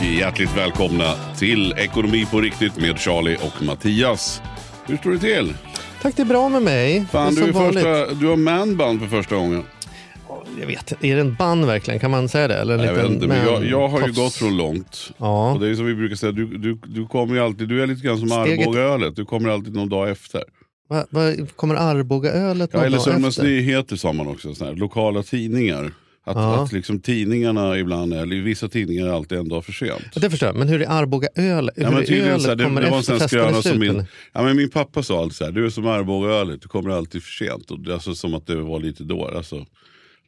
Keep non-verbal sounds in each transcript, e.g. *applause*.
Och hjärtligt välkomna till Ekonomi på riktigt med Charlie och Mattias. Hur står det till? Tack, det är bra med mig. Fan, du, är första, du har manband för första gången. Jag vet Är det en band verkligen? Kan man säga det? Eller en Nej, jag, vet inte, men jag, jag har ju tofs? gått från långt. Ja. Och det är som vi brukar säga, du, du, du kommer ju alltid, du är lite grann som Steget- Arbogaölet. Du kommer alltid någon dag efter. Va, va, kommer Arbogaölet Ja, någon eller dag Sörmlands efter? Nyheter sa man också, såna här, lokala tidningar. Att, Ja. att liksom tidningarna ibland, eller vissa tidningar är alltid en dag för sent. Ja, Det förstår jag, men hur är Arbogaölet? Ja, Hur men är tydligen ölet så här, det, kommer det var en efter festen slut, min, ja, men min pappa sa alltid så här, du är som Arbogaölet, du kommer alltid för sent. Och, det- alltså, som att det var lite då, alltså,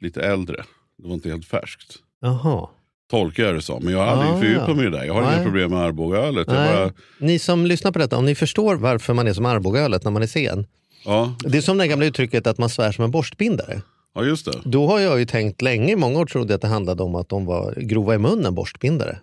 lite äldre. Det var inte helt färskt. Jaha. Tolkar jag det som. Men jag har aldrig Ah, fördjupat ja. mig i det där. Jag har Nej. inga problem med Arbogaölet. Bara, Ni som lyssnar på detta, om ni förstår varför man är som Arbogaölet när man är sen. ja, Det är som det gamla uttrycket att man svär som en borstbindare. Ja, just det. Då har jag ju tänkt länge, i många år trodde jag att det handlade om att de var grova i munnen borstbindare.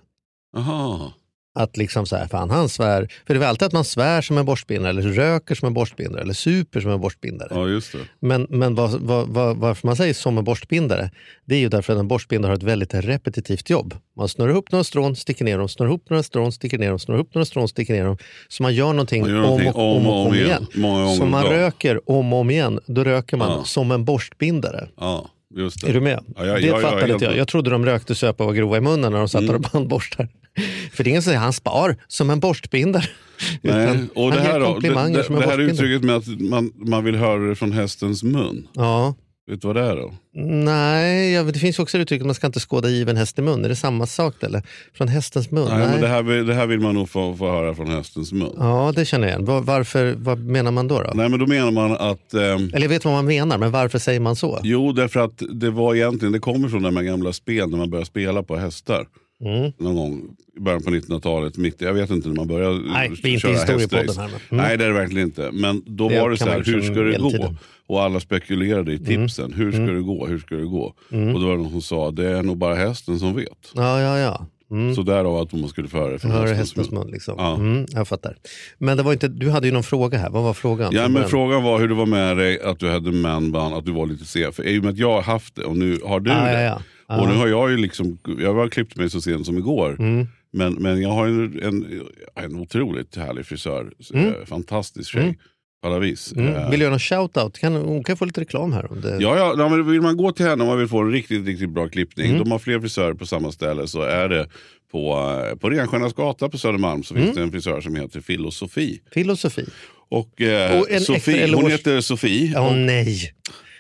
Aha. Att liksom så här, fan han svär. För det är väl alltid att man svär som en borstbindare, eller röker som en borstbindare, eller super som en borstbindare. Ja, just det. Men, men vad, vad, vad, varför man säger som en borstbindare, det är ju därför att en borstbindare har ett väldigt repetitivt jobb. Man snurrar ihop några strån, sticker ner dem, snurrar ihop några strån, sticker ner dem, snurrar ihop några strån, sticker ner dem. Så man gör någonting, Man gör om, någonting och, om, och om igen. Många gånger Så om man röker om och om igen, då röker man Ja. som en borstbindare. Ja. Är du med? Ja, ja, det ja, fattade inte jag. Jag trodde de rökte, söp och var grova i munnen när de satt där och bandborstar. *laughs* För det är ingen som han spar som en borstbindare. Nej. Och det här, då, det, det, det här uttrycket med att man, man vill höra det från hästens mun. Ja. Vet du vad det är då? Nej, ja, det finns också uttrycket att man ska inte skåda given häst i mun. Är det samma sak eller? Från hästens mun? Nej, men det, här, vill- det här vill man nog få, få höra från hästens mun. Ja, det känner jag igen. Var, varför, vad menar man då? då? Nej, men då menar man att... ehm, Eller jag vet vad man menar, men varför säger man så? Jo, därför att det var egentligen, det kommer från de här gamla spel när man började spela på hästar. Mm. Någon gång i början på 1900-talet, mitt, jag vet inte när man började Nej, vi är inte köra hästrace. här, Mm. Nej, det är det verkligen inte. Men då Det var det så här, hur liksom ska det gå? medeltiden. Och alla spekulerade i Mm. tipsen. Hur ska det gå? Hur ska det gå? Och då var det någon som sa, det är nog bara hästen som vet. Ja, ja, ja. Mm. Så därav att man skulle få höra det från Hör hästens, mun. Liksom. Ja. Mm, jag fattar. Men det var inte, du hade ju någon fråga här. Vad var frågan? Ja, men frågan var hur det var med dig, att du hade manband, att du var lite sen. För i och med att jag har haft det och nu har du Ah, det. ja, ja. Ah. Och nu har jag ju liksom, jag har klippt mig så sent som igår. Mm. Men, men jag har en, en, en otroligt härlig frisör. Eh, Fantastisk tjej. På alla vis. Mm. Eh, Vill du göra någon shout-out? Kan, hon kan få lite reklam här. Om det... Ja, ja, ja, men vill man gå till henne om man vill få en riktigt, riktigt bra klippning. Mm. De har fler frisörer på samma ställe. Så är det på, eh, på Renstjärnas gata på Södermalm så Mm. finns det en frisör som heter Filosofi. Filosofi. Och, eh, Och Sofie, hon heter Sofie. Ja, och- nej.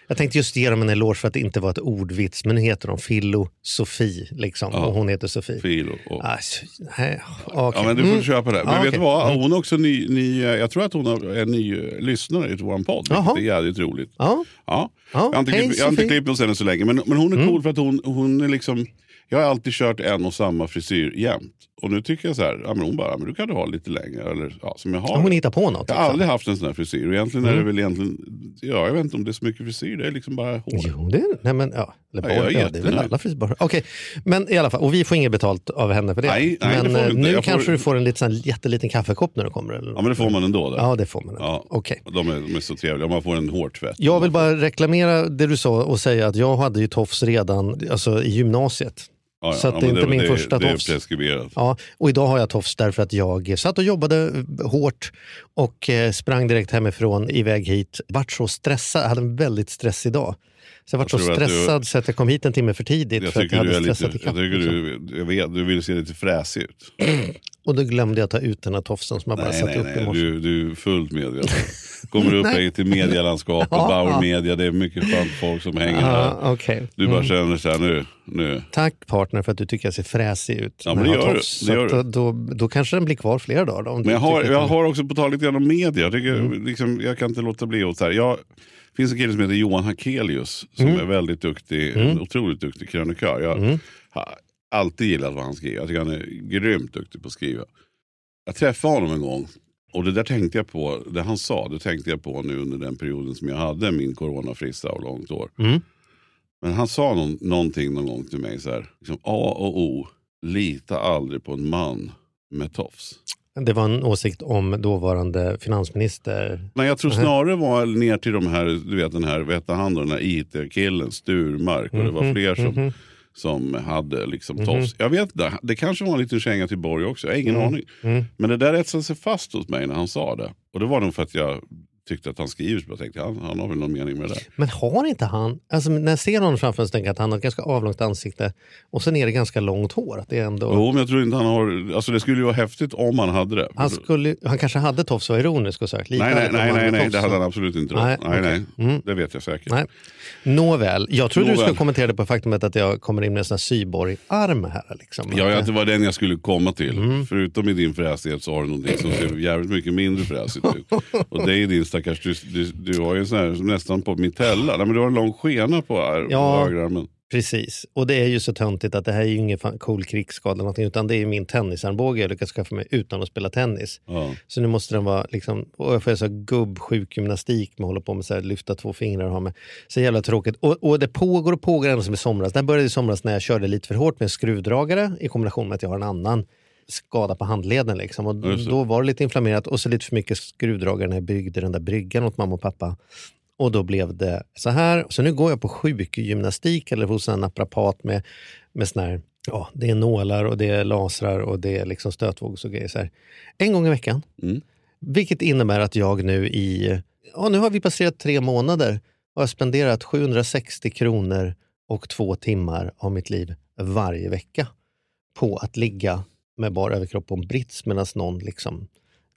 Jag tänkte just ge dem en eloge för att det inte var ett ordvits, men nu heter de Filosofi. Liksom, Ja. Och hon heter Sofie. Filo. Och, Alltså, nej, okej. Ja, men du får Mm. köpa det. Men Ja, vet okej. du vad? Mm. Hon är också ny, ny, eh, jag tror att hon är en ny eh, lyssnare i vår podd. Vilket är jävligt roligt. Ja. Ja. Ja, Jag har inte, hej, klippt, jag har inte Sofie. klippt hos henne så länge. Men, men hon är Mm. cool för att hon, hon är liksom... Jag har alltid kört en och samma frisyr jämt. Och nu tycker jag så här, ja, men hon bara, men du kan du ha lite längre. Eller, ja, som jag har. Hon hittar på något. jag har liksom. aldrig haft en sån här frisyr. Och egentligen är det Mm. väl egentligen, ja, jag vet inte om det är så mycket frisyr. Det är liksom bara hår. Jo, det är nej, men, ja. Eller Ja, bara, ja, det är väl alla frisörer. Okej, men i alla fall. Och vi får inget betalt av henne för det. Nej, nej, det men får vi eh, nu får- kanske du får en liten, sån jätteliten kaffekopp när du kommer. Eller? Ja, men det får man ändå. Där. Ja, det får man. Ja. Okej. De, är, de är så trevliga. Man får en hårtvätt. Jag vill bara reklamera det du sa och säga att jag hade ju tofs redan alltså, i gymnasiet. Ja, ja. så det är inte min det, första det, tofs. Det. Ja, och idag har jag tofs därför att jag satt och jobbade hårt och eh, sprang direkt hemifrån iväg hit. Vart så stressad, jag hade en väldigt stressig dag. Så jag var så att du- stressad så att jag kom hit en timme för tidigt Jag för att tycker, jag du, hade är lite, stressat jag ikapp. tycker du, jag vet, du vill se lite fräsig ut. *clears throat* Och då glömde jag ta ut den här tofsen som jag bara Nej, satte nej, upp i morse. Du, du är fullt medveten. Kommer upp hit till medielandskapet, Ja, Bauer ja. Media, det är mycket skönt folk som hänger här. Ja, okej. Du bara Mm. känner så här nu, nu. Tack partner för att du tycker jag ser fräsig ut. Ja, men det gör du. tofs. Det Så gör du. då, då, kanske den blir kvar flera dagar. Då, Men du jag har, jag har också på tal lite grann om media. Jag, tycker, Mm. liksom, jag kan inte låta bli att så här. Jag, det finns en kille som heter Johan Hakelius som Mm. är väldigt duktig, en otroligt duktig krönikör. Jag Mm. Alltid gillat vad han skriver. Jag tycker han är grymt duktig på att skriva. Jag träffade honom en gång och det där tänkte jag på, det han sa, det tänkte jag på nu under den perioden som jag hade min coronafrista och långt år. Mm. Men han sa någon, någonting någon gång till mig så här, liksom, A och O, lita aldrig på en man med tofs. Det var en åsikt om dåvarande finansminister. Nej, jag tror snarare var ner till de här, du vet den här, vad hette han då, den här IT-killen, Sturmark. Och det var Mhm, fler som, mhm. Som hade liksom Mhm. tofs. Jag vet inte, det kanske var en liten känga till Borg också, jag har ingen Mm. aning. Mm. Men det där etsade sig fast hos mig när han sa det. Och det var nog för att jag tyckte att han skriver så jag tänkte han, han har väl någon mening med det där. Men har inte han, alltså när jag ser honom framför mig så tänker jag att han har ett ganska avlångt ansikte och sen är det ganska långt hår. Att det, är ändå, Jo, men jag tror inte han har, alltså det skulle ju vara häftigt om han hade det. han, skulle, han kanske hade tofs och var ironisk och. Lite nej, nej, nej, nej, nej, det hade han absolut inte. Nej, Nej, nej. Mm. Det vet jag säkert. Nej. Nåväl, jag tror du ska kommentera det på faktumet att jag kommer in med en sån här här. Liksom. Ja, ja, det var den jag skulle komma till. Mm. Förutom i din fräsighet så har du någonting som ser jävligt mycket mindre fräsigt ut. *laughs* Och det är din stackars, du, du, du har ju en sån här nästan på mitella. Nej, men du har en lång skena på, ar- Ja. på högerarmen. Precis, och det är ju så töntigt att det här är ju ingen cool krigsskada eller någonting, utan det är min tennisarmbåge jag lyckats skaffa mig utan att spela tennis. Ja. Så nu måste den vara, liksom, och jag får så här gubbsjukgymnastik med hålla på med så här, lyfta två fingrar och ha med. Så jävla tråkigt. Och, och det pågår och pågår ända som i somras. Det började i somras när jag körde lite för hårt med en skruvdragare i kombination med att jag har en annan skada på handleden. Liksom. Och då var det lite inflammerat och så lite för mycket skruvdragare när jag byggde den där bryggan åt mamma och pappa. Och då blev det så här. Så nu går jag på sjukgymnastik eller hos en naprapat med, med sån här, ja, det är nålar och det är lasrar och det är liksom stötvågs och grejer. Så här. En gång i veckan. Mm. Vilket innebär att jag nu i, ja nu har vi passerat tre månader och har spenderat 760 kronor och två timmar av mitt liv varje vecka på att ligga med bara överkropp på en brits medan någon liksom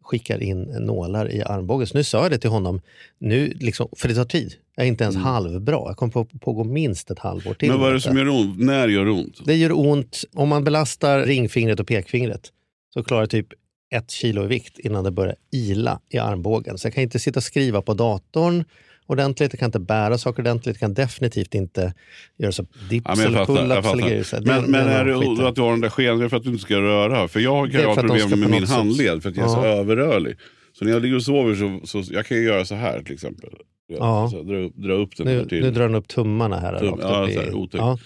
skickar in nålar i armbågen. Så nu sa jag det till honom, nu liksom, för det tar tid. Jag är inte ens halvbra. Jag kommer på, pågå minst ett halvår till. Mm. Men vad är det som gör ont? När gör det ont? Det gör ont om man belastar ringfingret och pekfingret. Så klarar typ ett kilo i vikt innan det börjar ila i armbågen. Så jag kan inte sitta och skriva på datorn ordentligt, jag kan inte bära saker ordentligt, jag kan definitivt inte göra så dips Ja, men jag eller jag pull-ups eller grejer. Det- Men, men det är det att du har den där det är för att du inte ska röra? För jag Det kan ju ha problem med min handled för att jag är så överrörlig. Så när jag ligger och sover så, så jag kan ju göra så här till exempel. Ja. så, dra, upp- dra upp den Nu, där till. nu drar den upp tummarna här. Tum- ja, i, här, otäckt. ja.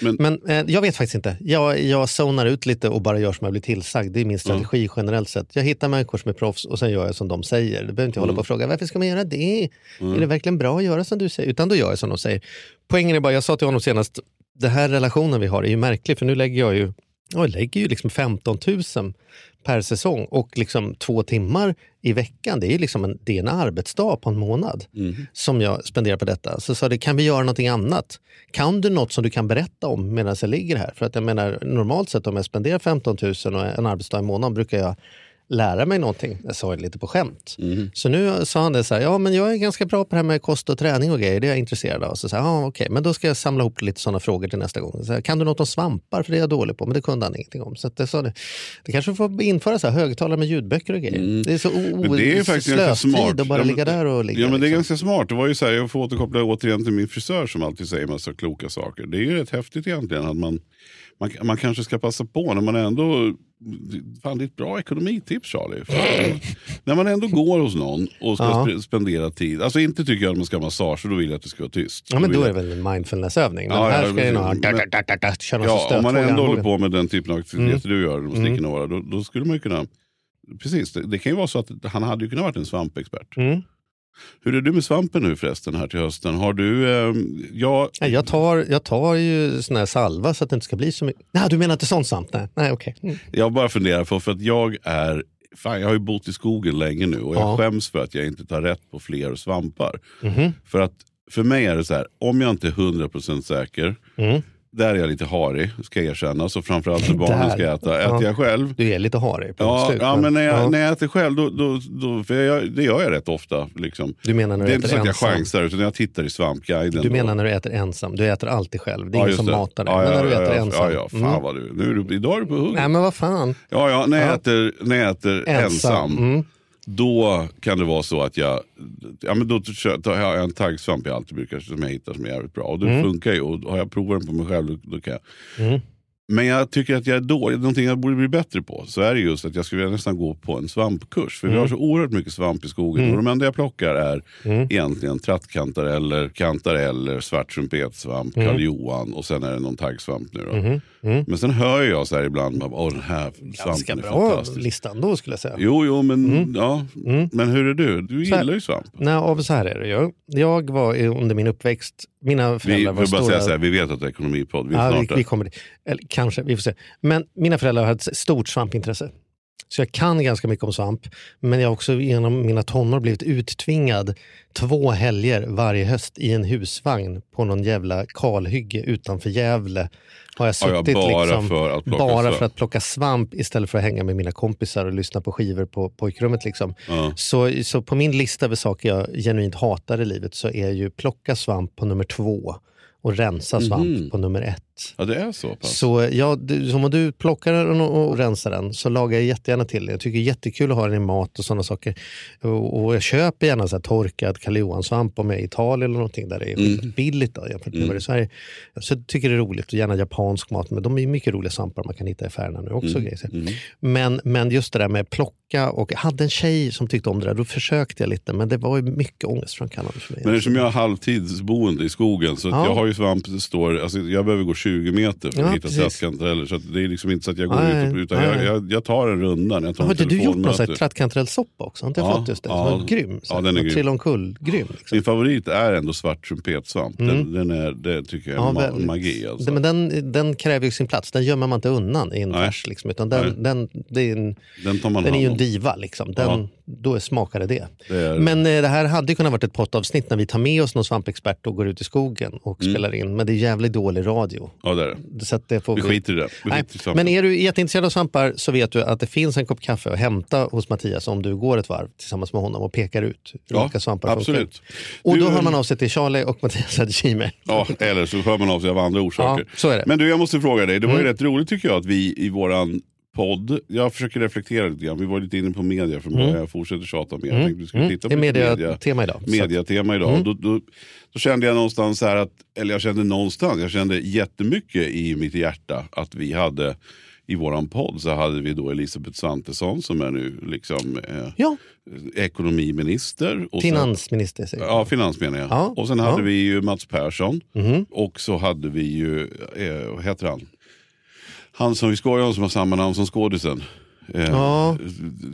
Men- Men, eh, jag vet faktiskt inte. Jag, jag zonar ut lite och bara gör som jag blir tillsagd. Det är min strategi generellt sett. Jag hittar människor som är proffs och sen gör jag som de säger. Det behöver inte jag hålla på och fråga varför ska man göra det? Är det verkligen bra att göra som du säger? Utan då gör jag som de säger. Poängen är bara, jag sa till honom senast, den här relationen vi har är ju märklig för nu lägger jag ju jag lägger ju liksom 15 000 per säsong och liksom två timmar i veckan. Det är ju liksom en, det en arbetsdag på en månad som jag spenderar på detta. Så sa det, kan vi göra någonting annat? Kan du något som du kan berätta om medan jag ligger här? För att jag menar, normalt sett om jag spenderar 15 000 och en arbetsdag i månaden brukar jag lära mig någonting. Jag sa det lite på skämt. Så nu sa han det så här, ja men jag är ganska bra på det här med kost och träning och grejer, det är jag intresserad av. Så sa ja okej, men då ska jag samla ihop lite sådana frågor till nästa gång. Så här, kan du något om svampar? För det är jag dålig på, men det kunde han ingenting om. Så att det, sa det, det kanske får införa så här, högtalare med ljudböcker och grejer. Det är så o- det är faktiskt ganska slöstid smart. att bara Ja, men- ligga där och ligga. Ja men det är liksom. ganska smart. Det var ju så här, jag får återkoppla återigen till min frisör som alltid säger massa kloka saker. Det är ju rätt häftigt egentligen att man, man, man kanske ska passa på när man ändå, fan det är ett bra ekonomitips Charlie. När man ändå går hos någon och ska Ja. sp- spendera tid. Alltså inte tycker jag att man ska ha massage, och då vill jag att det ska vara tyst. Ja, men vill då är det väl en mindfulnessövning. Men Ja, här ska da, da, köra ja, om man ändå håller på med. den typen av aktiviteter du gör, de sticker några, då, då skulle man ju kunna... Precis, det, det kan ju vara så att han hade ju kunnat vara en svampexpert. Mm. Hur är du med svampen nu förresten här till hösten? Har du... Eh, ja, Nej, jag, tar, jag tar ju sån här salva så att det inte ska bli så mycket. Nej, du menar inte sån svamp? Nej, Nej okej. Mm. jag bara funderar på, för att jag är... Fan, jag har ju bott i skogen länge nu och jag Ja. skäms för att jag inte tar rätt på fler svampar. Mhm. För att för mig är det så här, om jag inte är 100% säker, Mm. Där är jag lite harig, ska jag erkänna. Så framförallt när *laughs* barnen ska äta. Ja. Äter jag själv, Du är lite harig. punkt Ja, slut, ja, men när jag, ja. när jag äter själv, då, då, då, för jag, det gör jag rätt ofta. Liksom. Du menar när Det du är inte så att jag ensam? chansar, utan jag tittar i Svampguiden. Du då. menar när du äter ensam? Du äter alltid själv. Det är Ja, ingen som det. matar dig. Ja, men ja, när du ja, äter ja, ensam? Ja, ja, fan Mm. vad du, nu är du, idag är du på hugget. Nej men vad fan. Ja, ja, när jag Ja. äter, när jag äter ensam, Mm. Då kan det vara så att jag, ja, men då tar jag en taggsvamp jag alltid brukar, som jag hittar som är jävligt bra. Och det Mm. funkar ju. Och har jag provat den på mig själv, då, då kan jag. Men jag tycker att jag är dålig, någonting jag borde bli bättre på. Så är det just att jag skulle vilja nästan gå på en svampkurs. För vi har så oerhört mycket svamp i skogen. Och de enda jag plockar är egentligen trattkantareller, kantareller, svart trumpetsvamp, Karl Johan och sen är det någon taggsvamp nu då. Men sen hör jag så här ibland, åh den här Ganska svampen är bra fantastisk. lista ändå skulle jag säga. Jo, jo, men, ja. men hur är du? Du gillar ju svamp. Nej, och så här är det ju. Jag var under min uppväxt, mina Vi, föräldrar får var bara stora... säga så här, vi vet att det är ekonomipodd. Vi Ja, vi, vi kommer. Eller kanske, vi får se. Men mina föräldrar hade ett stort svampintresse. Så jag kan ganska mycket om svamp. Men jag har också genom mina tonår blivit uttvingad två helger varje höst i en husvagn på någon jävla kalhygge utanför Gävle. Har jag Ja, ja, suttit bara liksom, för att plocka bara svamp. för att plocka svamp istället för att hänga med mina kompisar och lyssna på skivor på pojkrummet. Liksom. Ja. Så, så på min lista över saker jag genuint hatar i livet så är ju plocka svamp på nummer två och rensa svamp Mhm. på nummer ett. Ja, det är så pass. Så ja, du, om du plockar den och, och rensar den så lagar jag jättegärna till det. Jag tycker det är jättekul att ha den i mat och sådana saker. Och, och jag köper gärna så torkad Karl Johan-svamp om jag är i Italien eller någonting där det är Mm. billigt då, jämfört med är i Sverige. Så jag tycker det är roligt och gärna japansk mat. Men de är mycket roliga svampar man kan hitta i affärerna nu också. Mm. Grejer. Men, men just det där med plocka och jag hade en tjej som tyckte om det där. Då försökte jag lite men det var ju mycket ångestframkallande för mig. Men eftersom jag är halvtidsboende i skogen så Ja. jag har ju svamp, står, alltså jag behöver gå 20 meter för att Ja, hitta precis. trattkantareller. Så att det är liksom inte så att jag går Nej, ut och, utan nej. jag, jag, jag tar en runda när jag tar har inte du gjort någon trattkantarellsoppa också? Har inte jag Ja, fått just det? ja. Var grym. Ja, den är grym. Trilla omkull, grym. Liksom. Min favorit är ändå svart trumpetsvamp. Den, den är, det tycker jag är ma- väldigt. magi. Alltså. Det- Men den, den kräver ju sin plats. Den gömmer man inte undan i en Nej. färs. Liksom, utan den, den, det är en, den tar man den är hand ju om. en diva. Liksom. Den, Ja. Då smakade det. Det är- Men eh, det här hade kunnat varit ett poddavsnitt när vi tar med oss någon svampexpert och går ut i skogen och Mm. spelar in. Men det är jävligt dålig radio. Ja, det är det. Så det får Vi skiter i det. Vi Nej, i men är du jätteintresserad av svampar så vet du att det finns en kopp kaffe att hämta hos Mattias om du går ett varv tillsammans med honom och pekar ut Ja, olika svampar absolut. funkar. Och då Du, hör man av sig till Charlie och Mattias Gmail. Ja, eller så hör man av sig av andra orsaker. Ja, så är det. Men du, jag måste fråga dig. Det var ju Mm. rätt roligt tycker jag att vi i våran podd, jag försöker reflektera lite grann. Vi var lite inne på media från början. Jag fortsätter tjata mer. Jag tänkte vi skulle titta på Mm. Det är mediatema idag. Så att- mediatema idag. Mm. Då, då, då kände jag någonstans här att, eller jag kände någonstans, jag kände jättemycket i mitt hjärta att vi hade i våran podd så hade vi då Elisabeth Svantesson som är nu liksom eh, Ja, ekonomiminister. Och sen- finansminister jag. Ja, finans menar jag. Ja, Och sen ja. hade vi ju Mats Persson. Mhm. Och så hade vi ju, eh, vad heter han? Han som vi skojar om som har samma namn som skådisen. Eh, Ja.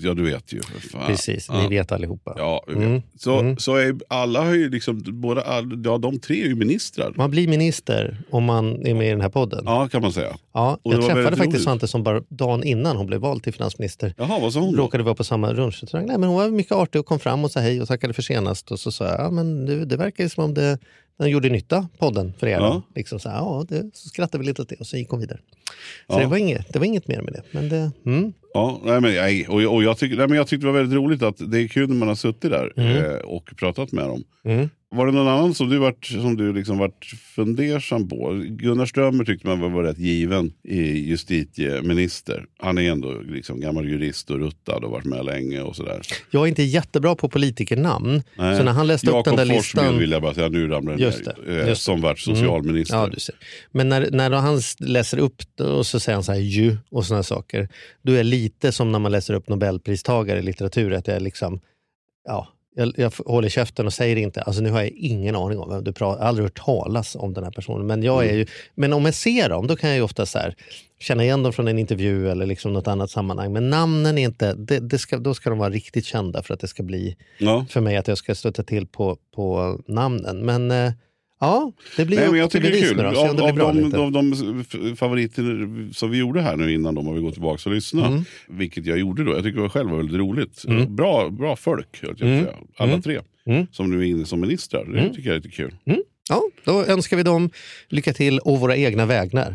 ja, du vet ju. Precis, Ja. ni vet allihopa. Ja, vet. Mm. Så, Mm. så är alla har ju liksom, båda, all, ja, de tre är ju ministrar. Man blir minister om man är med i den här podden. Ja, Ja, kan man säga. Och det jag träffade faktiskt roligt. Svantesson bara dagen innan hon blev vald till finansminister. Jaha, vad sa hon då? Råkade vara på samma lunchrestaurang. Nej, men hon var mycket artig och kom fram och sa hej och tackade för senast. Och så sa jag, ja, men du, det verkar ju som om det, den gjorde nytta, podden, för er. Ja. Liksom så, här, ja, det, så skrattade vi lite åt det och så gick hon vidare. Så Ja. det, var inget, det var inget mer med det. Men det mm. Ja, nej, men, nej, och, och jag, tycker, nej, men jag tyckte det var väldigt roligt att det är kul när man har suttit där eh, och pratat med dem. Mm. Var det någon annan som du, vart, som du liksom vart fundersam på? Gunnar Strömmer tyckte man var, rätt given i justitieminister. Han är ändå liksom gammal jurist och ruttad och varit med länge och sådär. Jag är inte jättebra på politikernamn. Nej. Så när han läste upp Jakob den där Forssmed listan... vill jag bara säga, nu ramlar den Just ner. det, Eh, Som vart socialminister. Ja, du ser. Men när, när han läser upp det och så säger han så här ju och sådana saker. Då är lite som när man läser upp Nobelpristagare i litteratur. Att jag liksom, ja, jag, jag håller käften och säger inte. Alltså nu har jag ingen aning om vem du pratar. Jag har aldrig hört talas om den här personen. Men, jag är Mm. ju, men om jag ser dem, då kan jag ju ofta så här, känna igen dem från en intervju eller liksom något annat sammanhang. Men namnen är inte, det, det ska, då ska de vara riktigt kända för att det ska bli Ja. för mig att jag ska stötta till på, på namnen. Men eh, ja, det blir Nej, men jag tycker det är kul. då. Om Av, av, de, av de favoriter som vi gjorde här nu innan de har vi gått tillbaka och lyssna. Mm. Vilket jag gjorde då. Jag tycker det var själv var väldigt roligt. Bra, bra folk, jag Mm. säga. alla Mm. tre. Mm. Som nu är inne som ministrar. Det tycker jag är lite kul. Mm. Ja, då önskar vi dem lycka till och våra egna vägnar.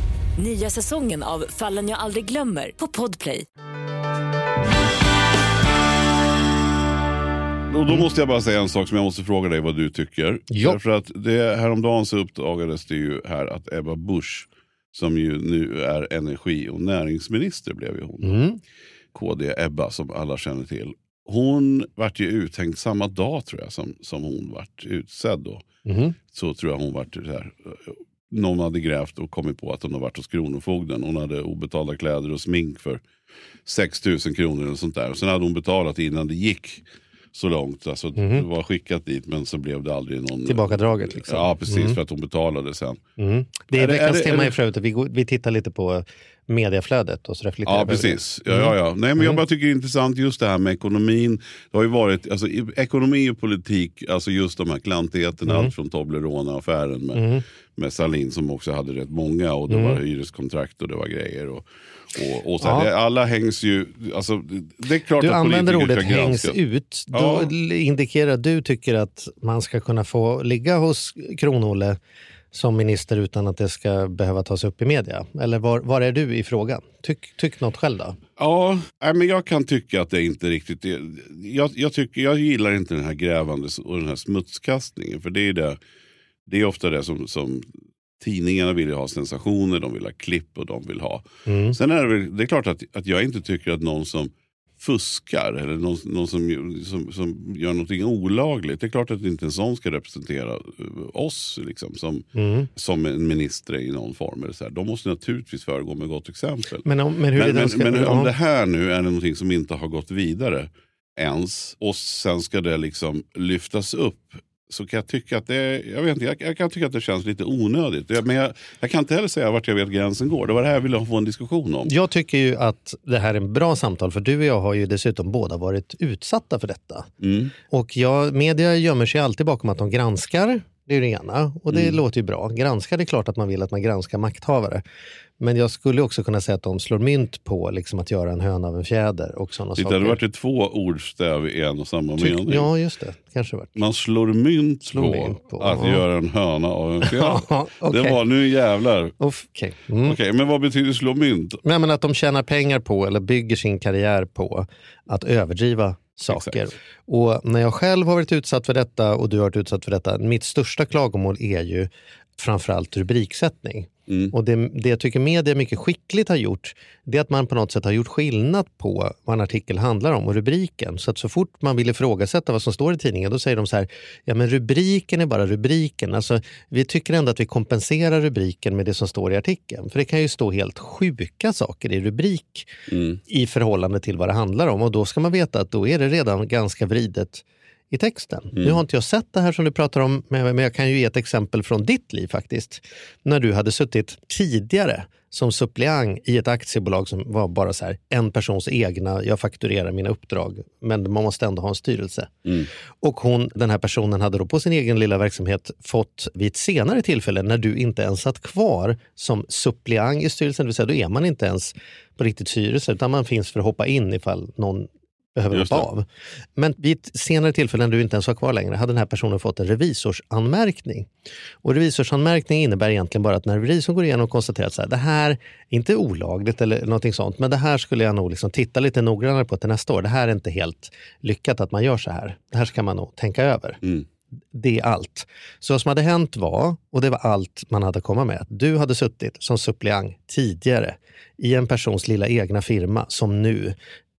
Nya säsongen av Fallen jag aldrig glömmer på Podplay. Och då måste jag bara säga en sak som jag måste fråga dig vad du tycker. Därför att det, häromdagen så uppdagades det ju här att Ebba Busch, som ju nu är energi och näringsminister blev ju hon. Mm. KD Ebba som alla känner till. Hon vart ju uthängd samma dag tror jag som, som hon vart utsedd. Då. Mhm. Så tror jag hon vart så här. Någon hade grävt och kommit på att hon har varit hos Kronofogden. Hon hade obetalda kläder och smink för 6 000 kronor och sånt där. Sen hade hon betalat innan det gick så långt. Alltså, Det var skickat dit men så blev det aldrig någon... Tillbakadraget, liksom. Ja precis för att hon betalade sen. Mm. Det är, Är det- veckans är det- tema är det- för övrigt att vi, går, vi tittar lite på mediaflödet och så reflekterar Ja precis. Ja, ja, ja. Nej, men Jag bara tycker det är intressant just det här med ekonomin. Det har ju varit, alltså, i- ekonomi och politik, alltså just de här klantigheterna. Allt från Toblerone-affären med, med Salin som också hade rätt många. Och det var hyreskontrakt och det var grejer. Och, och, och Ja. det, alla hängs ju, alltså, det är klart Du att använder ordet hängs ut. Då Ja. indikerar du tycker att man ska kunna få ligga hos Kron-Olle som minister utan att det ska behöva tas upp i media? Eller var, var är du i frågan? Tyck, tyck något själv då. Ja, men jag kan tycka att det inte riktigt är... Jag, jag, tycker, jag gillar inte den här grävande och den här smutskastningen. För det är, det, det är ofta det som, som tidningarna vill ju ha sensationer, de vill ha klipp och de vill ha. Mm. Sen är det, väl, det är klart att, att jag inte tycker att någon som fuskar eller någon, någon som, som, som gör någonting olagligt. Det är klart att inte en sån ska representera eh, oss liksom, som, Mm. som en minister i någon form. Eller så här. De måste naturligtvis föregå med gott exempel. Men, om, men hur Men, det men, ska, men om det här nu är någonting som inte har gått vidare ens och sen ska det liksom lyftas upp så kan jag tycka att det, jag vet inte, jag, jag kan tycka att det känns lite onödigt. Jag, men jag, jag kan inte heller säga vart jag vet gränsen går. Det var det här jag ville få en diskussion om. Jag tycker ju att det här är en bra samtal för du och jag har ju dessutom båda varit utsatta för detta. Mm. Och jag, media gömmer sig alltid bakom att de granskar. Det är det ena och det låter ju bra. Granskar, det är klart att man vill att man granskar makthavare. Men jag skulle också kunna säga att de slår mynt på liksom, att göra en höna av en fjäder och sådana Titta, saker. det vart det två ordstäv i en och samma Tyck- mening. Ja, just det. Kanske varit. Man slår mynt, Slår på, mynt på, att ja. göra en höna av en fjäder. *laughs* Okej. Det var nu jävlar. Okej. Mm. Okej, men vad betyder slå mynt? Nej, men att de tjänar pengar på eller bygger sin karriär på att överdriva saker. Exakt. Och när jag själv har varit utsatt för detta och du har varit utsatt för detta, mitt största klagomål är ju framförallt rubriksättning. Mm. Och det, det jag tycker media mycket skickligt har gjort, det är att man på något sätt har gjort skillnad på vad en artikel handlar om och rubriken. Så att så fort man vill ifrågasätta vad som står i tidningen, då säger de så här, ja men rubriken är bara rubriken. Alltså, vi tycker ändå att vi kompenserar rubriken med det som står i artikeln. För det kan ju stå helt sjuka saker i rubrik Mm. i förhållande till vad det handlar om. Och då ska man veta att då är det redan ganska vridet i texten. Nu har inte jag sett det här som du pratar om, men jag kan ju ge ett exempel från ditt liv faktiskt. När du hade suttit tidigare som suppleant i ett aktiebolag som var bara så här, en persons egna, jag fakturerar mina uppdrag, men man måste ändå ha en styrelse. Och hon, den här personen hade då på sin egen lilla verksamhet fått vid ett senare tillfälle, när du inte ens satt kvar som suppleant i styrelsen, det vill säga då är man inte ens på riktigt styrelse, utan man finns för att hoppa in ifall någon behöver Just hoppa det. av. Men vid ett senare tillfälle när du inte ens var kvar längre hade den här personen fått en revisorsanmärkning. Och revisorsanmärkning innebär egentligen bara att när revisorn går igenom och konstaterar att så här, det här är inte olagligt eller någonting sånt, men det här skulle jag nog liksom titta lite noggrannare på till nästa år. Det här är inte helt lyckat att man gör så här. Det här ska man nog tänka över. Mm. Det är allt. Så vad som hade hänt var, och det var allt man hade att komma med, att du hade suttit som suppleant tidigare i en persons lilla egna firma som nu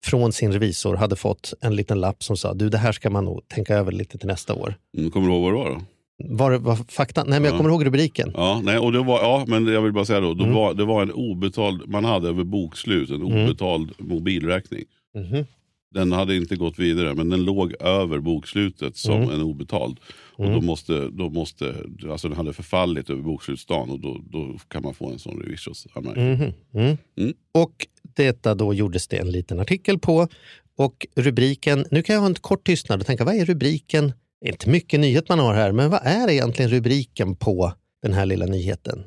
från sin revisor hade fått en liten lapp som sa du det här ska man nog tänka över lite till nästa år. Mm, kommer du ihåg vad det var då? Var det var fakta? Nej men jag Ja. kommer ihåg rubriken. Ja, nej, och det var, ja, men jag vill bara säga då, då Mm. var, det var en obetald, man hade över bokslut en Mm. obetald mobilräkning. Mhm. Den hade inte gått vidare, men den låg över bokslutet som Mm. en obetald. Och Mm. då måste, då måste, alltså den hade förfallit över bokslutsdagen och då, då kan man få en sån revisorsanmärkning. Mhm. Mm. Mm. Och detta då gjordes det en liten artikel på. Och rubriken, nu kan jag ha en kort tystnad och tänka, vad är rubriken? Det är inte mycket nyhet man har här, men vad är egentligen rubriken på den här lilla nyheten?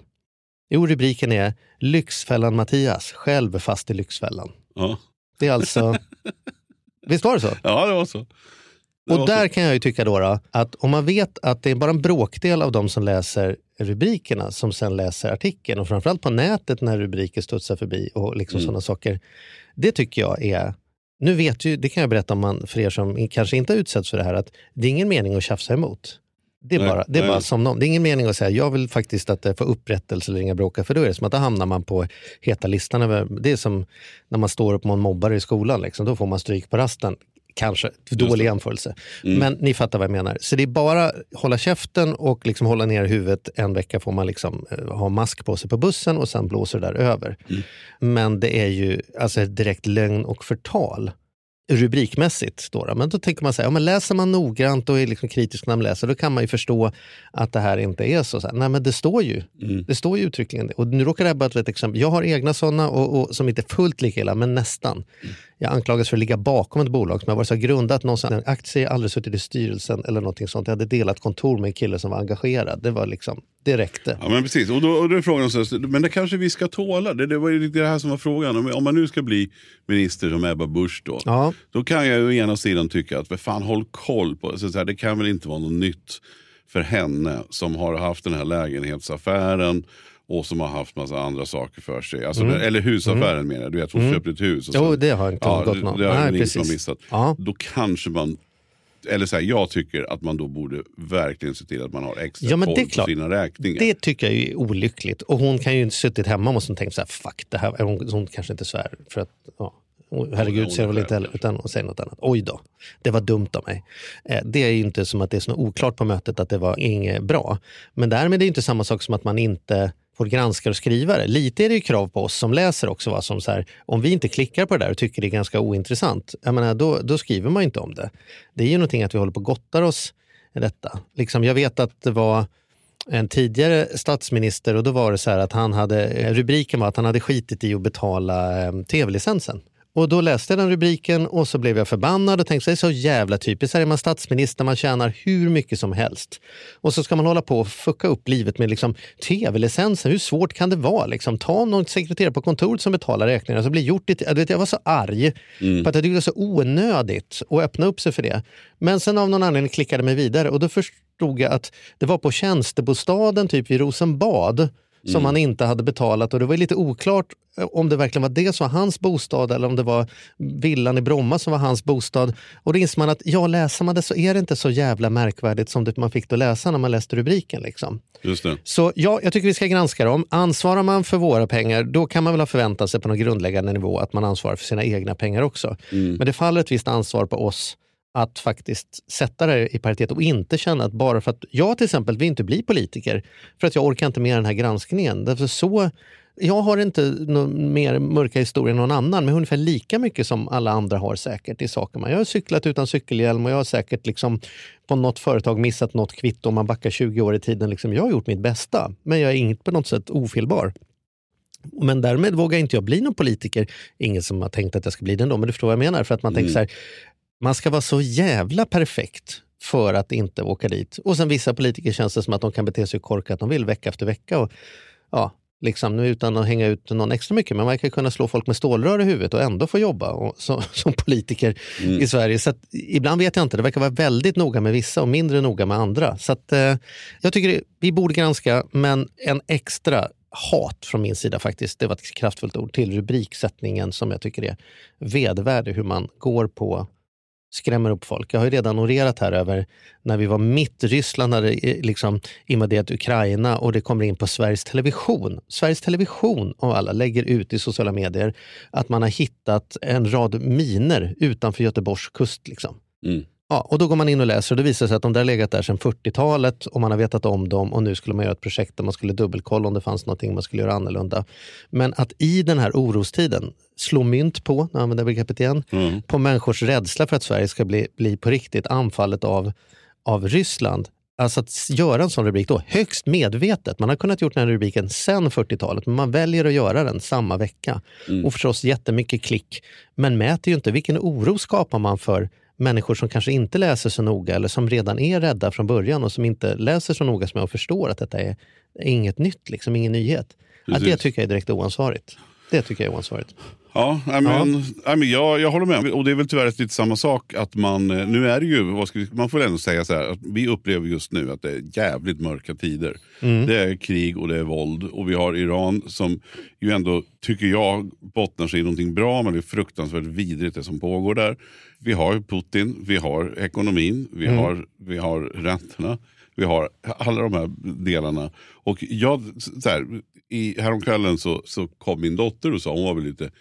Jo, rubriken är Lyxfällan Mattias, själv fast i Lyxfällan. Ja. Det är alltså... *laughs* Visst var det så? ja, det var så. Det Och var där så. kan jag ju tycka då, då att om man vet att det är bara en bråkdel av de som läser rubrikerna som sen läser artikeln och framförallt på nätet när rubriker studsar förbi och liksom Mm. sådana saker. Det tycker jag är nu vet ju, det kan jag berätta om man, för er som kanske inte har utsatts för det här, att det är ingen mening att tjafsa emot. Det är, Nej, bara, det är nej. bara som någon. Det är ingen mening att säga jag vill faktiskt att det får upprättelse eller inga bråka, för då är det som att då hamnar man på heta listan. Över, det är som när man står upp mot en mobbare i skolan, liksom, då får man stryk på rasten. Kanske, dålig jämförelse. Mm. Men ni fattar vad jag menar. Så det är bara hålla käften och liksom hålla ner huvudet. En vecka får man liksom eh, ha mask på sig på bussen och sen blåser det där över. Mm. Men det är ju alltså direkt lögn och förtal rubrikmässigt. Då. Men då tänker man så här, ja, men läser man noggrant och är liksom kritisk när man läser, då kan man ju förstå att det här inte är så. så här. Nej, men det står ju. Mm. Det står ju uttryckligen det. Och nu råkar det här bara vara ett exempel. Jag har egna sådana och, och, som inte är fullt lika illa, men nästan. Jag anklagas för att ligga bakom ett bolag som har varit så grundat någonstans. En aktie, jag aldrig suttit i styrelsen eller någonting sånt. Jag hade delat kontor med en kille som var engagerad. Det var liksom, det räckte. Ja men precis, och då, och då är frågan så men det kanske vi ska tåla. Det, det var ju det här som var frågan. Om, om man nu ska bli minister som Ebba Busch då. Ja, Då kan jag ju å ena sidan tycka att, fan håll koll på, så så här, det kan väl inte vara något nytt för henne som har haft den här lägenhetsaffären och som har haft massa andra saker för sig. Alltså, Mm. Eller husaffären menar jag, du vet hon köpte ett hus. Och jo, så- det har inte ja, gått någon. det har Nej, precis. missat. Ja. Då kanske man, eller så här, jag tycker att man då borde verkligen se till att man har extra Ja, men koll det är på klart. sina räkningar. Det tycker jag är olyckligt. Och hon kan ju inte suttit hemma och tänkt så här, fuck det här. Hon, hon kanske inte svär för att, ja, herregud ser väl inte heller, utan hon säger något annat. Oj då, det var dumt av mig. Eh, det är ju inte som att det är så oklart på mötet att det var inget bra. Men därmed är det inte samma sak som att man inte vår granskare och skrivare. Lite är det ju krav på oss som läser också. Va? Som så här, om vi inte klickar på det där och tycker det är ganska ointressant, jag menar, då, då skriver man ju inte om det. Det är ju någonting att vi håller på och gottar oss i detta. Liksom, jag vet att det var en tidigare statsminister och då var det så här att han hade, eh, rubriken var att han hade skitit i att betala eh, tv-licensen. Och då läste jag den rubriken och så blev jag förbannad och tänkte, det är så jävla typiskt. Här är man statsminister, man tjänar hur mycket som helst. Och så ska man hålla på och fucka upp livet med liksom, tv-licensen. Hur svårt kan det vara? Liksom, ta någon sekreterare på kontoret som betalar räkningarna. Så blir gjort det. Jag, vet, jag var så arg för att jag tyckte det var så onödigt att öppna upp sig för det. Men sen av någon anledning klickade mig vidare och då förstod jag att det var på tjänstebostaden typ vid Rosenbad som han inte hade betalat och det var lite oklart eh, om det verkligen var det som var hans bostad eller om det var villan i Bromma som var hans bostad. Och då inser man att ja, läser man det så är det inte så jävla märkvärdigt som det man fick då läsa när man läste rubriken. Liksom. Just det. Så ja, jag tycker vi ska granska dem. Ansvarar man för våra pengar, då kan man väl ha förväntat sig på någon grundläggande nivå att man ansvarar för sina egna pengar också. Men det faller ett visst ansvar på oss att faktiskt sätta det i paritet och inte känna att bara för att jag till exempel vill inte bli politiker för att jag orkar inte med den här granskningen. Därför så, jag har inte mer mörka historia än någon annan, men ungefär lika mycket som alla andra har säkert i saker. Man. Jag har cyklat utan cykelhjälm och jag har säkert liksom på något företag missat något kvitto om man backar 20 år i tiden. Liksom, jag har gjort mitt bästa, men jag är inte på något sätt ofelbar. Men därmed vågar inte jag bli någon politiker. Ingen som har tänkt att jag ska bli det ändå, men du förstår vad jag menar. För att man tänker så här, man ska vara så jävla perfekt för att inte åka dit. Och sen vissa politiker känns det som att de kan bete sig korkat de vill vecka efter vecka. Och, ja, liksom, nu utan att hänga ut någon extra mycket, men man verkar kunna slå folk med stålrör i huvudet och ändå få jobba och, så, *laughs* som politiker i Sverige. Så att, ibland vet jag inte, det verkar vara väldigt noga med vissa och mindre noga med andra. Så att, eh, jag tycker det, vi borde granska, men en extra hat från min sida faktiskt, det var ett kraftfullt ord, till rubriksättningen som jag tycker är vedervärdig, hur man går på skrämmer upp folk. Jag har ju redan orerat här över när vi var mitt, Ryssland hade eh, liksom invaderat Ukraina och det kommer in på Sveriges Television. Sveriges Television och alla lägger ut i sociala medier att man har hittat en rad miner utanför Göteborgs kust. Liksom. Mm. Ja, och då går man in och läser och det visar sig att de där legat där sedan 40-talet och man har vetat om dem och nu skulle man göra ett projekt där man skulle dubbelkolla om det fanns någonting man skulle göra annorlunda. Men att i den här orostiden slå mynt på, använder jag begreppet igen, Mm. på människors rädsla för att Sverige ska bli, bli på riktigt anfallet av, av Ryssland. Alltså att göra en sån rubrik då, högst medvetet. Man har kunnat gjort den här rubriken sedan 40-talet, men man väljer att göra den samma vecka. Och förstås jättemycket klick, men mäter ju inte vilken oro skapar man för människor som kanske inte läser så noga eller som redan är rädda från början och som inte läser så noga som jag förstår att detta är, är inget nytt, liksom, ingen nyhet. Att det Precis. tycker jag är direkt oansvarigt. Det tycker jag är oansvarigt. Ja, nej, men, nej, men jag, jag håller med. Och det är väl tyvärr lite samma sak att man, eh, nu är det ju, vi, man får ändå säga så här, att vi upplever just nu att det är jävligt mörka tider. Det är krig och det är våld och vi har Iran som ju ändå, tycker jag, bottnar sig i någonting bra men det är fruktansvärt vidrigt det som pågår där. Vi har Putin, vi har ekonomin, vi, har, vi har räntorna. Vi har alla de här delarna. Och jag, så här, i, häromkvällen så, så kom min dotter och sa, hon var väl lite,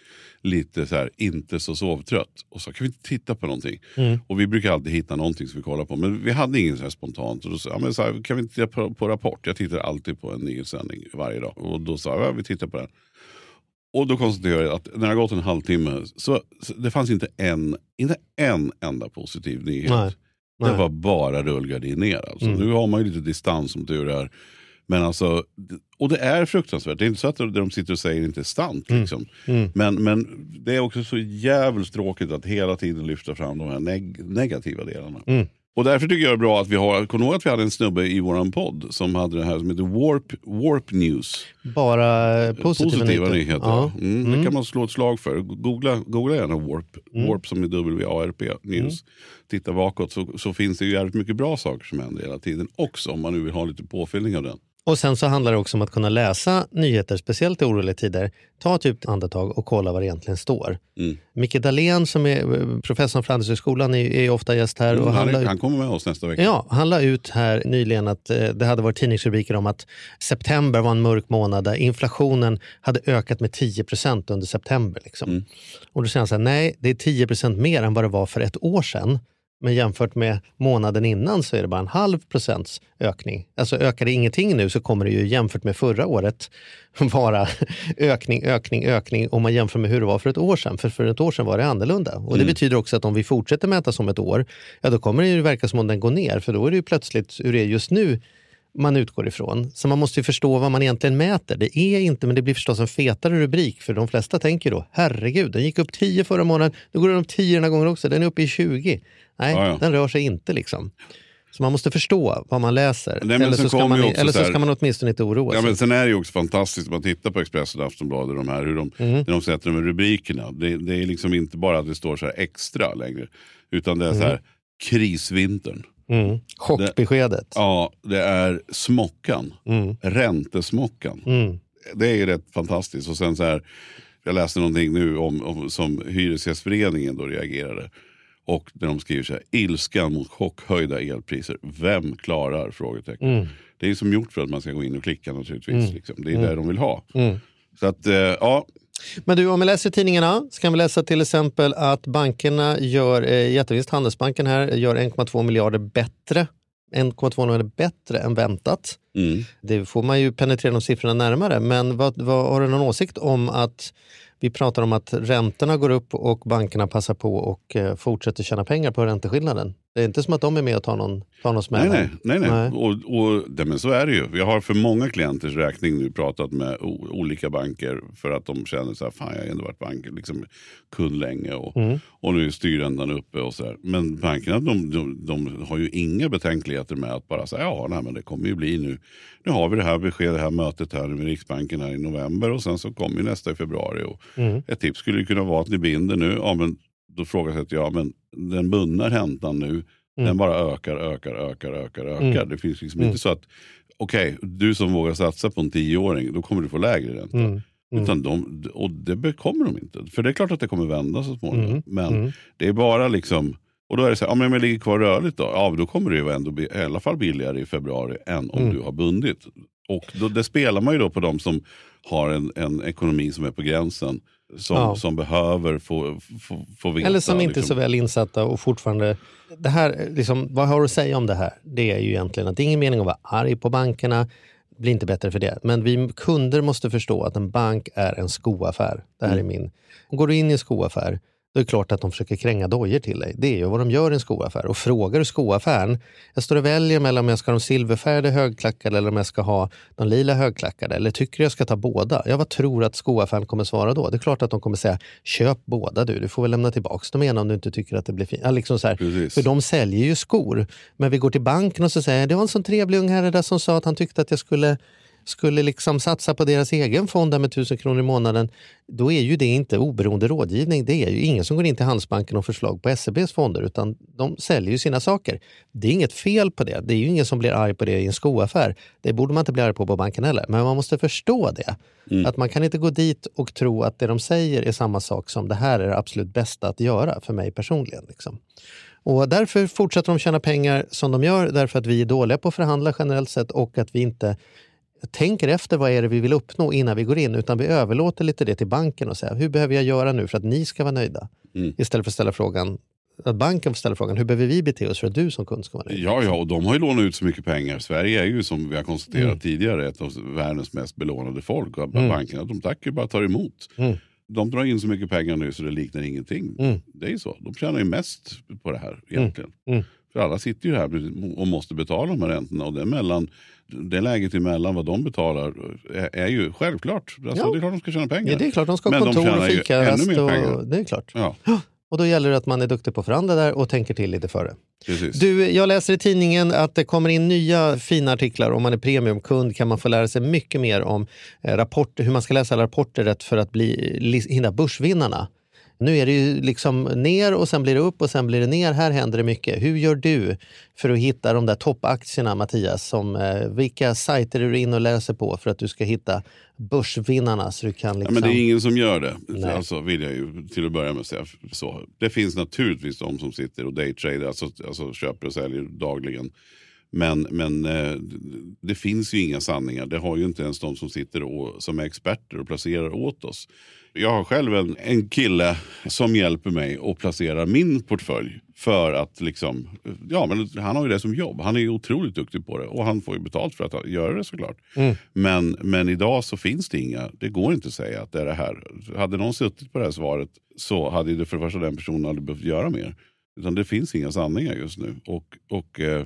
lite så här, inte så sovtrött. Och sa, kan vi inte titta på någonting? Och vi brukar alltid hitta någonting som vi kollar på. Men vi hade ingen så här spontant. Och då sa jag, men så här, kan vi inte titta på, på Rapport? Jag tittar alltid på en nyhetssändning varje dag. Och då sa jag, ja, vi tittar på den. Och då konstaterade jag att när det har gått en halvtimme så, så det fanns inte en, inte en enda positiv nyhet. Nej. Det Nej. Mm. var bara rullgardin ner. Alltså. Nu har man ju lite distans som tur är. Men alltså, och det är fruktansvärt. Det är inte så att det de sitter och säger inte är sant. Mm. Liksom. Men, men det är också så jävligt tråkigt att hela tiden lyfta fram de här neg- negativa delarna. Mm. Och därför tycker jag det är bra att vi har, kommer du ihåg att vi hade en snubbe i våran podd som hade det här som heter Warp, Warp News. Bara positiva, Positiva nyheter. nyheter. Ja. Mm, Det kan man slå ett slag för. Googla, googla gärna Warp, Warp som är W-A-R-P News. Titta bakåt så, så finns det ju jävligt mycket bra saker som händer hela tiden också om man nu vill ha lite påfyllning av den. Och sen så handlar det också om att kunna läsa nyheter, speciellt i oroliga tider. Ta ett djupt andetag och kolla vad det egentligen står. Mm. Micke Dahlén som är eh, professor på Handelshögskolan är, är ofta gäst här. Och Mm, han, han, la, han kommer med oss nästa vecka. ja, han la ut här nyligen att eh, det hade varit tidningsrubriker om att september var en mörk månad där inflationen hade ökat med 10% under september. Liksom. Mm. Och då säger han så här, nej det är 10% mer än vad det var för ett år sedan. Men jämfört med månaden innan så är det bara en halv procents ökning. Alltså ökar det ingenting nu så kommer det ju jämfört med förra året *laughs* vara ökning, ökning, ökning om man jämför med hur det var för ett år sedan. För för ett år sedan var det annorlunda. Och det betyder också att om vi fortsätter mäta som ett år, ja då kommer det ju verka som om den går ner. För då är det ju plötsligt hur det är just nu man utgår ifrån. Så man måste ju förstå vad man egentligen mäter. Det är inte, men det blir förstås en fetare rubrik för de flesta tänker då, herregud, den gick upp 10 förra månaden, nu går den upp 10 den här gången också, den är uppe i 20. Nej, Ja, ja. den rör sig inte liksom. Så man måste förstå vad man läser. Nej, eller så, ska man, eller så ska man åtminstone inte oroa Ja, sig. men sen är det ju också fantastiskt man tittar på Expressen och Aftonbladet, de här, hur de, Mm. när de sätter de här rubrikerna. Det, det är liksom inte bara att det står så här extra längre, utan det är så här krisvintern. Mm. Chockbeskedet. Ja, det är smockan, Mm. räntesmockan. Mm. Det är ju rätt fantastiskt. Och sen så här, jag läste någonting nu om, om som Hyresgästföreningen då reagerade. Och där de skriver så här, ilskan mot chockhöjda elpriser. Vem klarar? Frågetecken. Mm. Det är som gjort för att man ska gå in och klicka naturligtvis. Liksom. Det är det de vill ha. Mm. Så att, eh, ja. Men du, om vi läser tidningarna så kan vi läsa till exempel att bankerna gör, eh, jättevinst, Handelsbanken här, gör 1,2 miljarder bättre 1,2 miljarder bättre än väntat. Mm. Det får man ju penetrera de siffrorna närmare. Men vad, vad, har du någon åsikt om att vi pratar om att räntorna går upp och bankerna passar på och eh, fortsätter tjäna pengar på ränteskillnaden? Det är inte som att de är med och tar någon, tar någon smäll. Nej, här. nej, nej, nej. Nej. Och, och, det, men så är det ju. Jag har för många klienters räkning nu pratat med olika banker för att de känner så här, fan jag har ändå varit bank, liksom, kund länge och, Mm. och nu är styrräntan uppe och så där. Men bankerna de, de, de har ju inga betänkligheter med att bara säga, ja nej, men det kommer ju bli nu. Nu har vi det här beskedet, det här mötet här med Riksbanken här i november och sen så kommer ju nästa i februari. Och Mm. Ett tips skulle kunna vara att ni binder nu. Ja, men då frågasätter jag, men den bundna räntan nu, den bara ökar, ökar, ökar, ökar, ökar. Mm. Det finns liksom Mm. inte så att, okej, du som vågar satsa på en tioåring, då kommer du få lägre ränta. Mm. Mm. Utan de, och det kommer de inte. För det är klart att det kommer vända så småningom. Mm. Men Mm. det är bara liksom, och då är det så här, ja, men om jag ligger kvar rörligt då, ja då kommer det ju ändå bli i alla fall billigare i februari än om Mm. du har bundit. Och då, det spelar man ju då på de som har en, en ekonomi som är på gränsen. Som, Ja. som behöver få, få, få veta. Eller som inte är liksom. så väl insatta och fortfarande... Det här, liksom, vad har du att säga om det här? Det är ju egentligen att det är ingen mening att vara arg på bankerna. Det blir inte bättre för det. Men vi kunder måste förstå att en bank är en skoaffär. Det här är min... Går du in i en skoaffär, då är det klart att de försöker kränga dojor till dig. Det är ju vad de gör i en skoaffär. Och frågar du skoaffären, jag står och väljer mellan om jag ska ha de silverfärgade högklackade eller om jag ska ha de lila högklackade. Eller tycker du jag ska ta båda? Ja, vad tror du att skoaffären kommer svara då? Det är klart att de kommer säga, köp båda du. Du får väl lämna tillbaka dem igen om du inte tycker att det blir fint. Ja, liksom så här. Precis. För de säljer ju skor. Men vi går till banken och så säger det var en sån trevlig ung herre där som sa att han tyckte att jag skulle skulle liksom satsa på deras egen fond där med 1000 kronor i månaden, då är ju det inte oberoende rådgivning. Det är ju ingen som går in till Handelsbanken och förslag på SEBs fonder, utan de säljer ju sina saker. Det är inget fel på det. Det är ju ingen som blir arg på det i en skoaffär. Det borde man inte bli arg på på banken heller. Men man måste förstå det. Att man kan inte gå dit och tro att det de säger är samma sak som det här är det absolut bästa att göra för mig personligen. Liksom. Och därför fortsätter de tjäna pengar som de gör, därför att vi är dåliga på att förhandla generellt sett och att vi inte tänker efter vad är det vi vill uppnå innan vi går in, utan vi överlåter lite det till banken och säger hur behöver jag göra nu för att ni ska vara nöjda? Mm. Istället för att ställa frågan, att banken får ställa frågan, hur behöver vi bete oss för att du som kund ska vara nöjd? Ja, ja, och de har ju lånat ut så mycket pengar. Sverige är ju som vi har konstaterat Mm. tidigare ett av världens mest belånade folk. Och Mm. Bankerna de tackar ju bara tar emot. Mm. De drar in så mycket pengar nu så det liknar ingenting. Mm. Det är ju så. De tjänar ju mest på det här egentligen. Mm. För alla sitter ju här och måste betala de här räntorna. Och det, är mellan, det läget emellan vad de betalar är, är ju självklart. Alltså, Ja. Det är klart de ska tjäna pengar. Ja, det är klart, de ska ha kontor och fikarast. ännu mer pengar. Och, det är klart. Ja, Och då gäller det att man är duktig på att förhandla där och tänker till lite före. precis. Du, jag läser i tidningen att det kommer in nya fina artiklar. Om man är premiumkund kan man få lära sig mycket mer om eh, rapporter, hur man ska läsa alla rapporter rätt för att bli, li- hinna börsvinnarna. Nu är det ju liksom ner och sen blir det upp och sen blir det ner. Här händer det mycket. Hur gör du för att hitta de där toppaktierna, Mattias? Som, eh, vilka sajter är du in och läser på för att du ska hitta börsvinnarna? Så du kan Ja, liksom... men det är ingen som gör det. Nej. Alltså, vill jag ju till att börja med säga. Så. Det finns naturligtvis de som sitter och daytrader, alltså, alltså köper och säljer dagligen. Men, men eh, det finns ju inga sanningar. Det har ju inte ens de som sitter och, som är experter och placerar åt oss. Jag har själv en, en kille som hjälper mig att placera min portfölj. För att liksom, ja men han har ju det som jobb. Han är otroligt duktig på det. Och han får ju betalt för att göra det såklart. Mm. Men, men idag så finns det inga, det går inte att säga att det är det här. Hade någon suttit på det här svaret så hade det för det första den personen aldrig behövt göra mer. Utan det finns inga sanningar just nu. Och, och eh,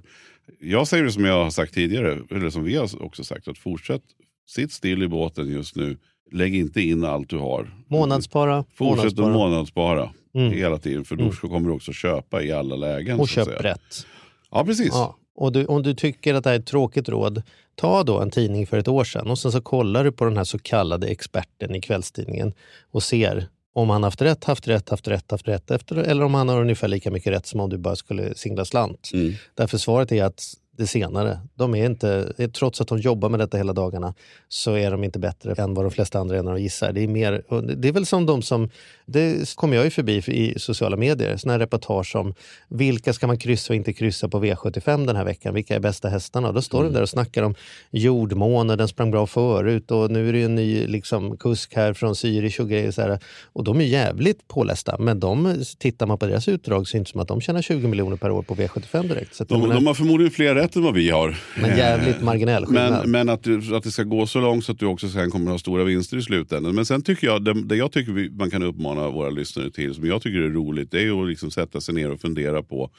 jag säger det som jag har sagt tidigare, eller som vi har också sagt, att fortsätt, sitt still i båten just nu. Lägg inte in allt du har. Månadsspara, Fortsätt att månadsspara. Mm. hela tiden. För då Mm. kommer du också köpa i alla lägen. Och köp säga. rätt. Ja, precis. Ja. Och du, om du tycker att det här är ett tråkigt råd, ta då en tidning för ett år sedan och sen så kollar du på den här så kallade experten i kvällstidningen och ser om han haft rätt, haft rätt, haft rätt, haft rätt efter, eller om han har ungefär lika mycket rätt som om du bara skulle singla slant. Mm. Därför svaret är att det senare. De är inte, trots att de jobbar med detta hela dagarna så är de inte bättre än vad de flesta andra är när de gissar. Det är, mer, det är väl som de som, det kommer jag ju förbi i sociala medier, såna här reportage om vilka ska man kryssa och inte kryssa på V75 den här veckan, vilka är bästa hästarna? Och då står de där och snackar om jordmåne, den sprang bra förut och nu är det ju en ny liksom, kusk här från Zürich och grejer. Så här. Och de är jävligt pålästa, men de, tittar man på deras utdrag så är det inte som att de tjänar 20 miljoner per år på V75 direkt. Så De, menar- de har förmodligen fler rätt än vad vi har. Men jävligt Eh, marginell skillnad. Men, men att, du, att det ska gå så långt så att du också sen kommer att ha stora vinster i slutändan. Men sen tycker jag, det, det jag tycker vi, man kan uppmana våra lyssnare till, som jag tycker är roligt, det är att liksom sätta sig ner och fundera på,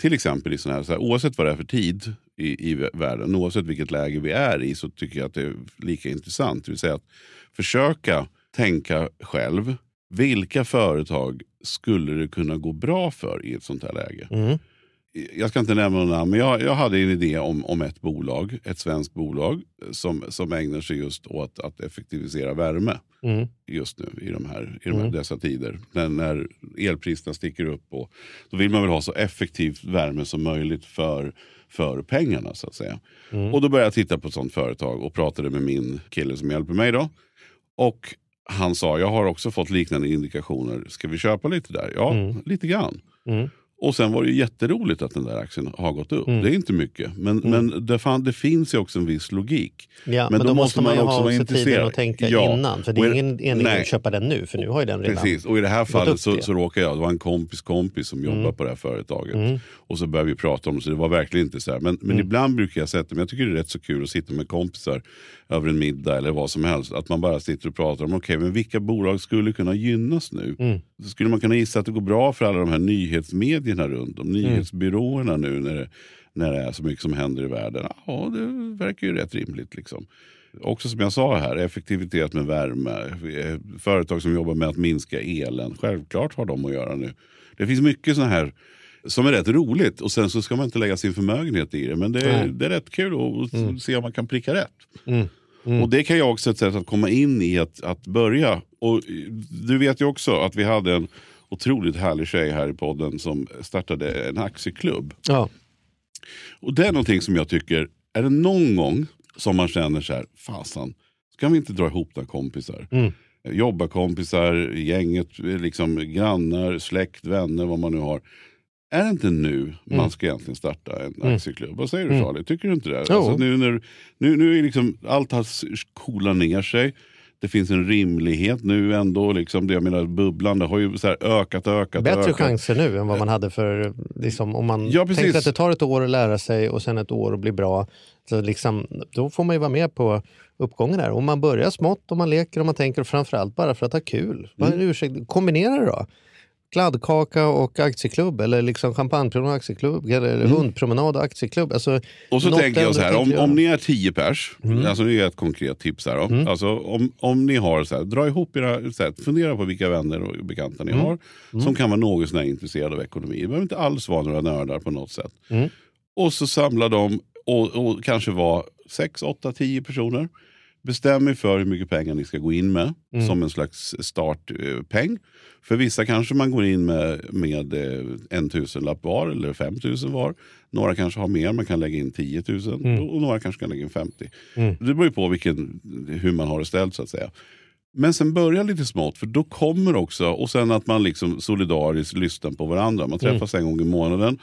till exempel i sån här, så här oavsett vad det är för tid i, i världen, oavsett vilket läge vi är i, så tycker jag att det är lika intressant. Det vill säga att försöka tänka själv, vilka företag skulle det kunna gå bra för i ett sånt här läge? Mm. Jag ska inte nämna några namn, men jag, jag hade en idé om, om ett bolag, ett svenskt bolag som, som ägnar sig just åt att effektivisera värme Mm. just nu i, de här, i de här, Mm. dessa tider. När, när elpriserna sticker upp och då vill man väl ha så effektiv värme som möjligt för, för pengarna så att säga. Mm. Och då började jag titta på ett sånt företag och pratade med min kille som hjälper mig då. Och han sa, jag har också fått liknande indikationer. Ska vi köpa lite där? Ja, Mm. lite grann. Och sen var det ju jätteroligt att den där aktien har gått upp. Mm. Det är inte mycket. Men, Mm. men det, fan, det finns ju också en viss logik. Ja, men, då, måste man ju ha också tiden att tänka Ja. innan. För det är ingen mening att köpa den nu, för nu har ju den redan Precis, och i det här fallet så, så råkade jag, det var en kompis kompis som jobbar Mm. på det här företaget. Mm. Och så började vi prata om det, så det var verkligen inte så här. Men, men Mm. ibland brukar jag sätta mig, jag tycker det är rätt så kul att sitta med kompisar över en middag eller vad som helst. Att man bara sitter och pratar om, okej men vilka bolag skulle kunna gynnas nu? Mm. Så skulle man kunna gissa att det går bra för alla de här nyhetsmedierna runt om, Mm. nyhetsbyråerna nu när det, när det är så mycket som händer i världen. Ja, det verkar ju rätt rimligt. Liksom. Också som jag sa här, effektivitet med värme. Företag som jobbar med att minska elen. Självklart har de att göra nu. Det finns mycket sånt här som är rätt roligt och sen så ska man inte lägga sin förmögenhet i det. Men det är, Nej. det är rätt kul att Mm. se om man kan pricka rätt. Mm. Mm. Och det kan jag också ett sätt att komma in i att, att börja. Och du vet ju också att vi hade en otroligt härlig tjej här i podden som startade en aktieklubb. Ja. Och det är någonting som jag tycker, är det någon gång som man känner så här, fasen, ska vi inte dra ihop några kompisar? Mm. Jobbarkompisar, gänget, liksom grannar, släkt, vänner, vad man nu har. Är det inte nu man Mm. ska egentligen starta en Mm. aktieklubb? Vad säger du Mm. Charlie? Tycker du inte det? Alltså nu när, nu, nu är liksom, allt har coolat ner sig. Det finns en rimlighet nu ändå. Liksom, det, jag menar, bubblan det har ju så ökat, ökat, Bättre ökat. chanser nu än vad man hade för, liksom, om man Ja, tänkte att det tar ett år att lära sig och sen ett år att bli bra. Så liksom, då får man ju vara med på uppgången där. Om man börjar smått, om man leker, om man tänker och framförallt bara för att ha kul. Mm. det ursäkt? Kombinera det då. Kladdkaka och aktieklubb eller liksom champagnepromenad och aktieklubb eller Mm. hundpromenad och aktieklubb. Alltså, Och så tänker jag så här, om, om ni är tio pers, Mm. alltså det är ett konkret tips här. Då. Mm. Alltså, om, om ni har så här, dra ihop era, så här, fundera på vilka vänner och bekanta ni Mm. har som kan vara något sånär intresserade av ekonomi. Det behöver inte alls vara några nördar på något sätt. Mm. Och så samla dem och, och kanske vara sex, åtta, tio personer. Bestäm er för hur mycket pengar ni ska gå in med Mm. som en slags startpeng. För vissa kanske man går in med, med eh, en tusenlapp var eller fem tusen var. Några kanske har mer, man kan lägga in 10 000 Mm. och några kanske kan lägga in 50. Mm. Det beror ju på vilken, hur man har det ställt så att säga. Men sen börja lite smått, för då kommer också, och sen att man liksom solidariskt lyssnar på varandra. Man träffas en gång i månaden.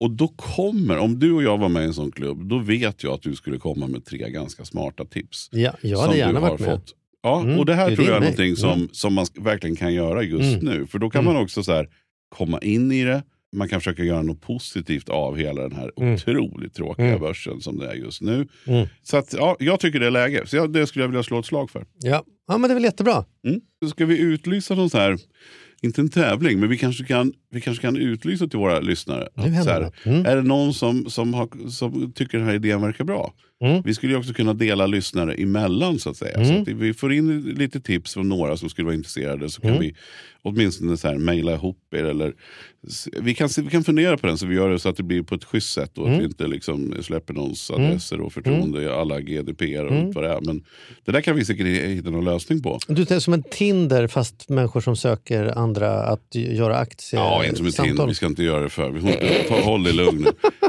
Och då kommer, om du och jag var med i en sån klubb, då vet jag att du skulle komma med tre ganska smarta tips. Ja, jag som hade du gärna har varit med. fått. Ja, Mm, och det här det tror jag är någonting som, Mm. som man verkligen kan göra just Mm. nu. För då kan Mm. man också så här, komma in i det. Man kan försöka göra något positivt av hela den här Mm. otroligt tråkiga Mm. börsen som det är just nu. Mm. Så att, ja, jag tycker det är läge. Så jag, det skulle jag vilja slå ett slag för. Ja. ja, men det är väl jättebra. Mm. Ska vi utlysa någon så här, inte en tävling, men vi kanske kan, vi kanske kan utlysa till våra lyssnare. Att så här. Mm. Är det någon som, som, har, som tycker den här idén verkar bra? Mm. Vi skulle ju också kunna dela lyssnare emellan så att säga. Mm. Så att vi får in lite tips från några som skulle vara intresserade så kan Mm. vi åtminstone så här mejla ihop er. Eller, vi, kan, vi kan fundera på den så vi gör det så att det blir på ett schysst sätt och att Mm. vi inte liksom släpper någons Mm. adresser och förtroende, alla GDPR och Mm. allt vad det är. Men det där kan vi säkert hitta någon lösning på. Du är som en Tinder fast människor som söker andra att göra aktier. Ja, inte som ett samtal. Tinder. Vi ska inte göra det för. Vi får inte, ta, håll dig lugn.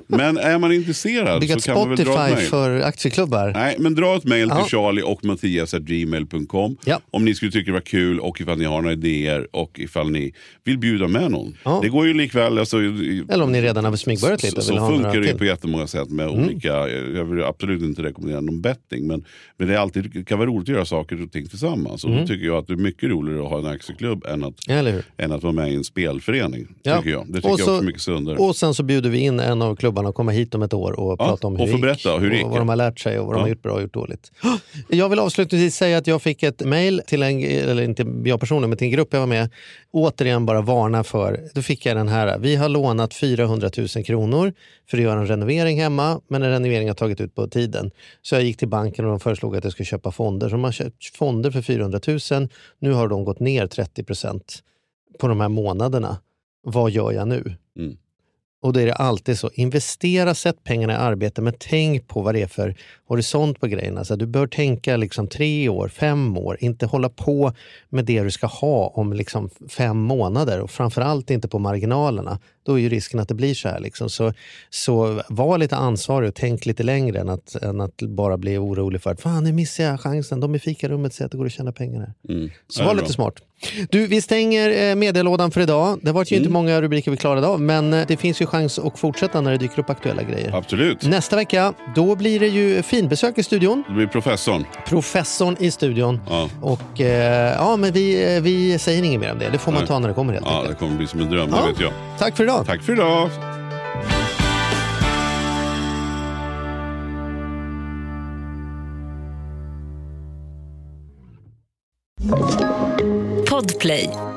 Men är man intresserad så ett kan man väl dra Spotify mig. För aktieklubbar. Nej, men dra ett mejl till charlie och mattias.gmail.com Ja. om ni skulle tycka det var kul och ifall ni har några idéer och ifall ni vill bjuda med någon. Ja. Det går ju likväl. Alltså, Eller om ni redan har smygbörjat lite och så, så funkar det ju. Mm. på jättemånga sätt med olika, jag vill absolut inte rekommendera någon betting men, men det, är alltid, det kan vara roligt att göra saker och ting tillsammans. Och då tycker jag att det är mycket roligare att ha en aktieklubb än att, än att vara med i en spelförening. Ja. Tycker jag. Det tycker Och jag så- också är mycket sundare. Och sen så bjuder vi in en av klubbarna att komma hit om ett år och prata om hur och det gick. berätta hur det gick, och de har lärt sig och vad de har gjort bra och gjort dåligt. Jag vill avslutningsvis säga att jag fick ett mejl till en, eller inte jag personligen, men till en grupp jag var med. Återigen bara varna för, då fick jag den här. Vi har lånat 400 000 kronor för att göra en renovering hemma, men en renovering har tagit ut på tiden. Så jag gick till banken och de föreslog att jag skulle köpa fonder. Så de har köpt fonder för 400 000. Nu har de gått ner 30 procent på de här månaderna. Vad gör jag nu? Och då är det alltid så, investera, sätt pengarna i arbete, men tänk på vad det är för horisont på grejerna. Så du bör tänka liksom tre år, fem år, inte hålla på med det du ska ha om liksom fem månader och framförallt inte på marginalerna. Då är ju risken att det blir så här. Liksom. Så, så var lite ansvarig och tänk lite längre än att, än att bara bli orolig för att fan nu missar jag chansen, de i fikarummet säger att det går att tjäna pengar här. Mm. Så var lite smart. Du, vi stänger eh, medialådan för idag. Det var ju Mm. inte många rubriker vi klarade av, men eh, det finns ju chans att fortsätta när det dyker upp aktuella grejer. Absolut. Nästa vecka, då blir det ju finbesök i studion. Det blir professorn. Professorn i studion. Ja. Och eh, ja, men vi, eh, vi säger inget mer om det. Det får man Nej. ta när det kommer helt Ja, det enkelt. kommer bli som en dröm, Ja. det vet jag. Tack för idag. Tack för idag. Podplay.